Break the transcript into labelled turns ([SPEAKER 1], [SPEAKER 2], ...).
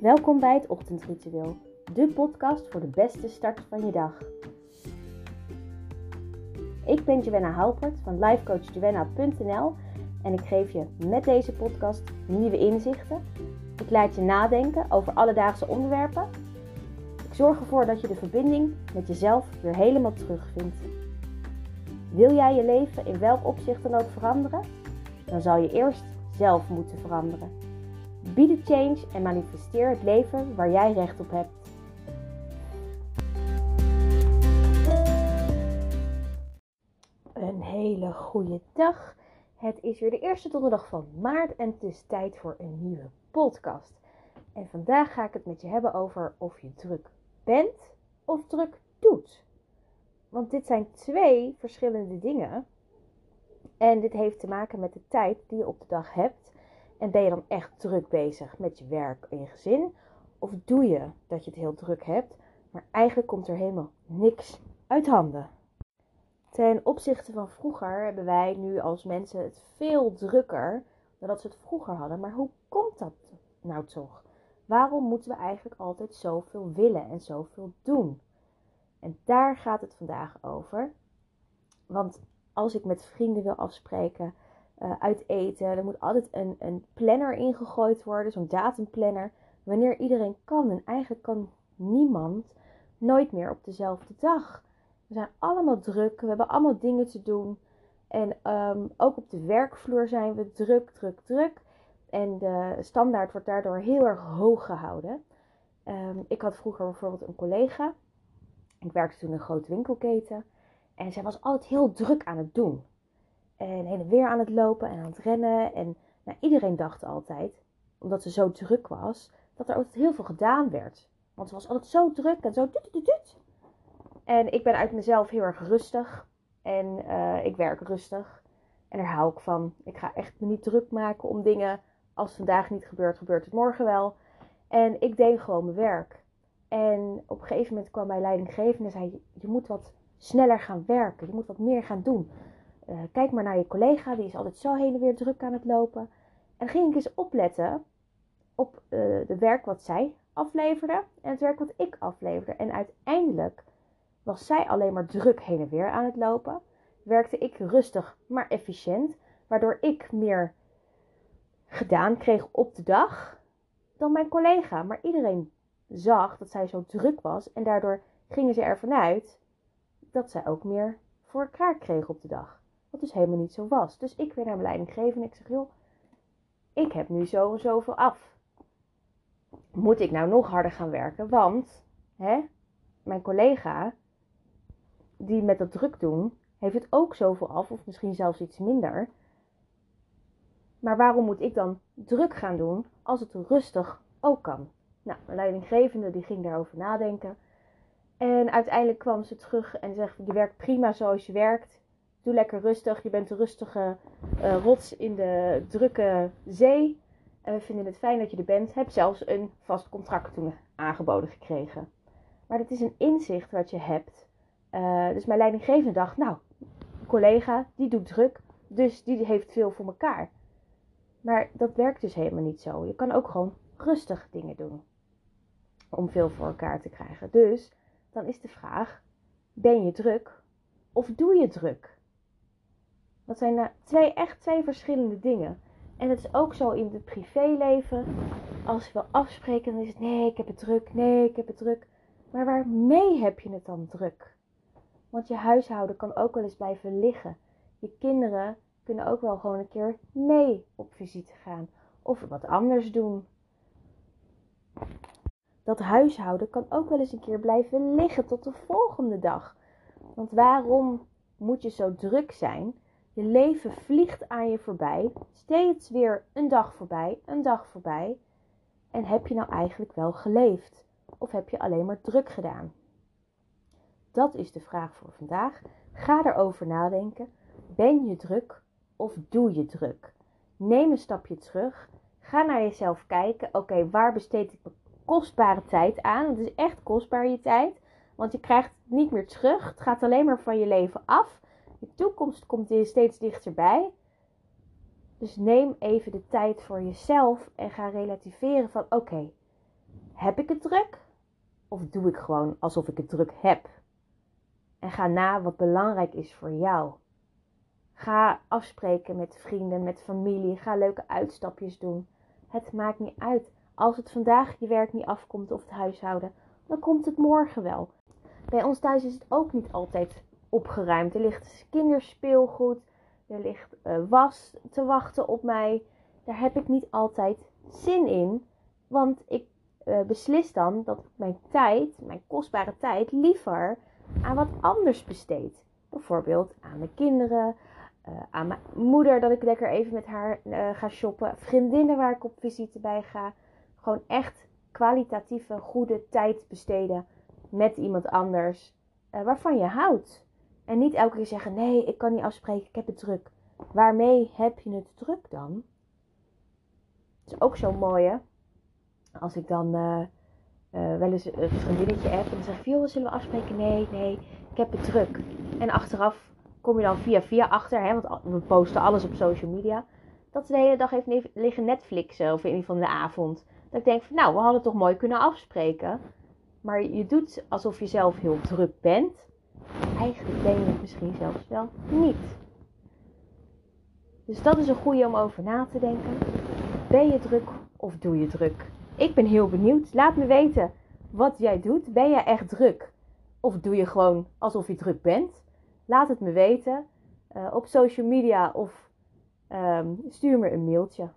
[SPEAKER 1] Welkom bij het Ochtendritueel, de podcast voor de beste start van je dag. Ik ben Joanna Halpert van lifecoachjoanna.nl en ik geef je met deze podcast nieuwe inzichten. Ik laat je nadenken over alledaagse onderwerpen. Ik zorg ervoor dat je de verbinding met jezelf weer helemaal terugvindt. Wil jij je leven in welk opzicht dan ook veranderen? Dan zal je eerst zelf moeten veranderen. Be change en manifesteer het leven waar jij recht op hebt. Een hele goede dag. Het is weer de eerste donderdag van maart en het is tijd voor een nieuwe podcast. En vandaag ga ik het met je hebben over of je druk bent of druk doet. Want dit zijn twee verschillende dingen. En dit heeft te maken met de tijd die je op de dag hebt. En ben je dan echt druk bezig met je werk en je gezin? Of doe je dat je het heel druk hebt, maar eigenlijk komt er helemaal niks uit handen? Ten opzichte van vroeger hebben wij nu als mensen het veel drukker dan dat ze het vroeger hadden. Maar hoe komt dat nou toch? Waarom moeten we eigenlijk altijd zoveel willen en zoveel doen? En daar gaat het vandaag over. Want als ik met vrienden wil afspreken, uh, uit eten, er moet altijd een, een planner ingegooid worden, zo'n datumplanner, wanneer iedereen kan. En eigenlijk kan niemand nooit meer op dezelfde dag. We zijn allemaal druk, we hebben allemaal dingen te doen. En um, ook op de werkvloer zijn we druk, druk, druk. En de standaard wordt daardoor heel erg hoog gehouden. Um, ik had vroeger bijvoorbeeld een collega. Ik werkte toen in een grote winkelketen. En zij was altijd heel druk aan het doen. En heen en weer aan het lopen en aan het rennen. En nou, iedereen dacht altijd, omdat ze zo druk was, dat er altijd heel veel gedaan werd. Want ze was altijd zo druk en zo tut, En ik ben uit mezelf heel erg rustig. En uh, ik werk rustig. En daar hou ik van. Ik ga echt me niet druk maken om dingen. Als vandaag niet gebeurt, gebeurt het morgen wel. En ik deed gewoon mijn werk. En op een gegeven moment kwam mijn leidinggevende en zei: Je moet wat sneller gaan werken. Je moet wat meer gaan doen. Uh, kijk maar naar je collega, die is altijd zo heen en weer druk aan het lopen. En ging ik eens opletten op uh, het werk wat zij afleverde en het werk wat ik afleverde. En uiteindelijk was zij alleen maar druk heen en weer aan het lopen. Werkte ik rustig, maar efficiënt, waardoor ik meer gedaan kreeg op de dag dan mijn collega. Maar iedereen zag dat zij zo druk was en daardoor gingen ze ervan uit dat zij ook meer voor elkaar kreeg op de dag. Wat dus helemaal niet zo was. Dus ik weer naar mijn leidinggevende en ik zeg, joh, ik heb nu zo en zoveel af. Moet ik nou nog harder gaan werken? Want, hè, mijn collega, die met dat druk doen, heeft het ook zoveel af, of misschien zelfs iets minder. Maar waarom moet ik dan druk gaan doen als het rustig ook kan? Nou, mijn leidinggevende die ging daarover nadenken. En uiteindelijk kwam ze terug en zegt: Je werkt prima zoals je werkt. Doe lekker rustig. Je bent een rustige uh, rots in de drukke zee. En we vinden het fijn dat je er bent. Heb zelfs een vast contract toen aangeboden gekregen. Maar dat is een inzicht wat je hebt. Uh, dus mijn leidinggevende dacht: Nou, collega, die doet druk. Dus die heeft veel voor elkaar. Maar dat werkt dus helemaal niet zo. Je kan ook gewoon rustig dingen doen. Om veel voor elkaar te krijgen. Dus dan is de vraag: ben je druk of doe je druk? Dat zijn nou twee, echt twee verschillende dingen. En het is ook zo in het privéleven. Als wil afspreken, dan is het nee, ik heb het druk, nee, ik heb het druk. Maar waarmee heb je het dan druk? Want je huishouden kan ook wel eens blijven liggen. Je kinderen kunnen ook wel gewoon een keer mee op visite gaan. Of wat anders doen dat huishouden kan ook wel eens een keer blijven liggen tot de volgende dag. Want waarom moet je zo druk zijn? Je leven vliegt aan je voorbij. Steeds weer een dag voorbij, een dag voorbij. En heb je nou eigenlijk wel geleefd? Of heb je alleen maar druk gedaan? Dat is de vraag voor vandaag. Ga erover nadenken. Ben je druk of doe je druk? Neem een stapje terug. Ga naar jezelf kijken. Oké, waar besteed ik kostbare tijd aan. Het is echt kostbaar je tijd. Want je krijgt het niet meer terug. Het gaat alleen maar van je leven af. Je toekomst komt steeds dichterbij. Dus neem even de tijd voor jezelf en ga relativeren van oké, heb ik het druk? Of doe ik gewoon alsof ik het druk heb? En ga na wat belangrijk is voor jou. Ga afspreken met vrienden, met familie. Ga leuke uitstapjes doen. Het maakt niet uit. Als het vandaag je werk niet afkomt of het huishouden, dan komt het morgen wel. Bij ons thuis is het ook niet altijd opgeruimd. Er ligt kinderspeelgoed, er ligt uh, was te wachten op mij. Daar heb ik niet altijd zin in, want ik uh, beslis dan dat ik mijn tijd, mijn kostbare tijd, liever aan wat anders besteed. Bijvoorbeeld aan mijn kinderen, uh, aan mijn moeder, dat ik lekker even met haar ga shoppen. Vriendinnen waar ik op visite bij ga. Gewoon echt kwalitatieve, goede tijd besteden met iemand anders waarvan je houdt. En niet elke keer zeggen: nee, ik kan niet afspreken, ik heb het druk. Waarmee heb je het druk dan? Het is ook zo mooi, hè? Als ik dan uh, uh, wel eens een vriendinnetje heb en dan zeg ik: joh, zullen we afspreken? Nee, nee, ik heb het druk. En achteraf kom je dan via via achter, hè? Want we posten alles op social media. Dat ze de hele dag heeft liggen Netflixen of in ieder geval de avond. Dat ik denk nou, we hadden toch mooi kunnen afspreken. Maar je doet alsof je zelf heel druk bent eigenlijk ben je het misschien zelfs wel niet. Dus dat is een goede om over na te denken. Ben je druk of doe je druk? Ik ben heel benieuwd. Laat me weten wat jij doet. Ben jij echt druk? Of doe je gewoon alsof je druk bent? Laat het me weten uh, op social media of um, stuur me een mailtje.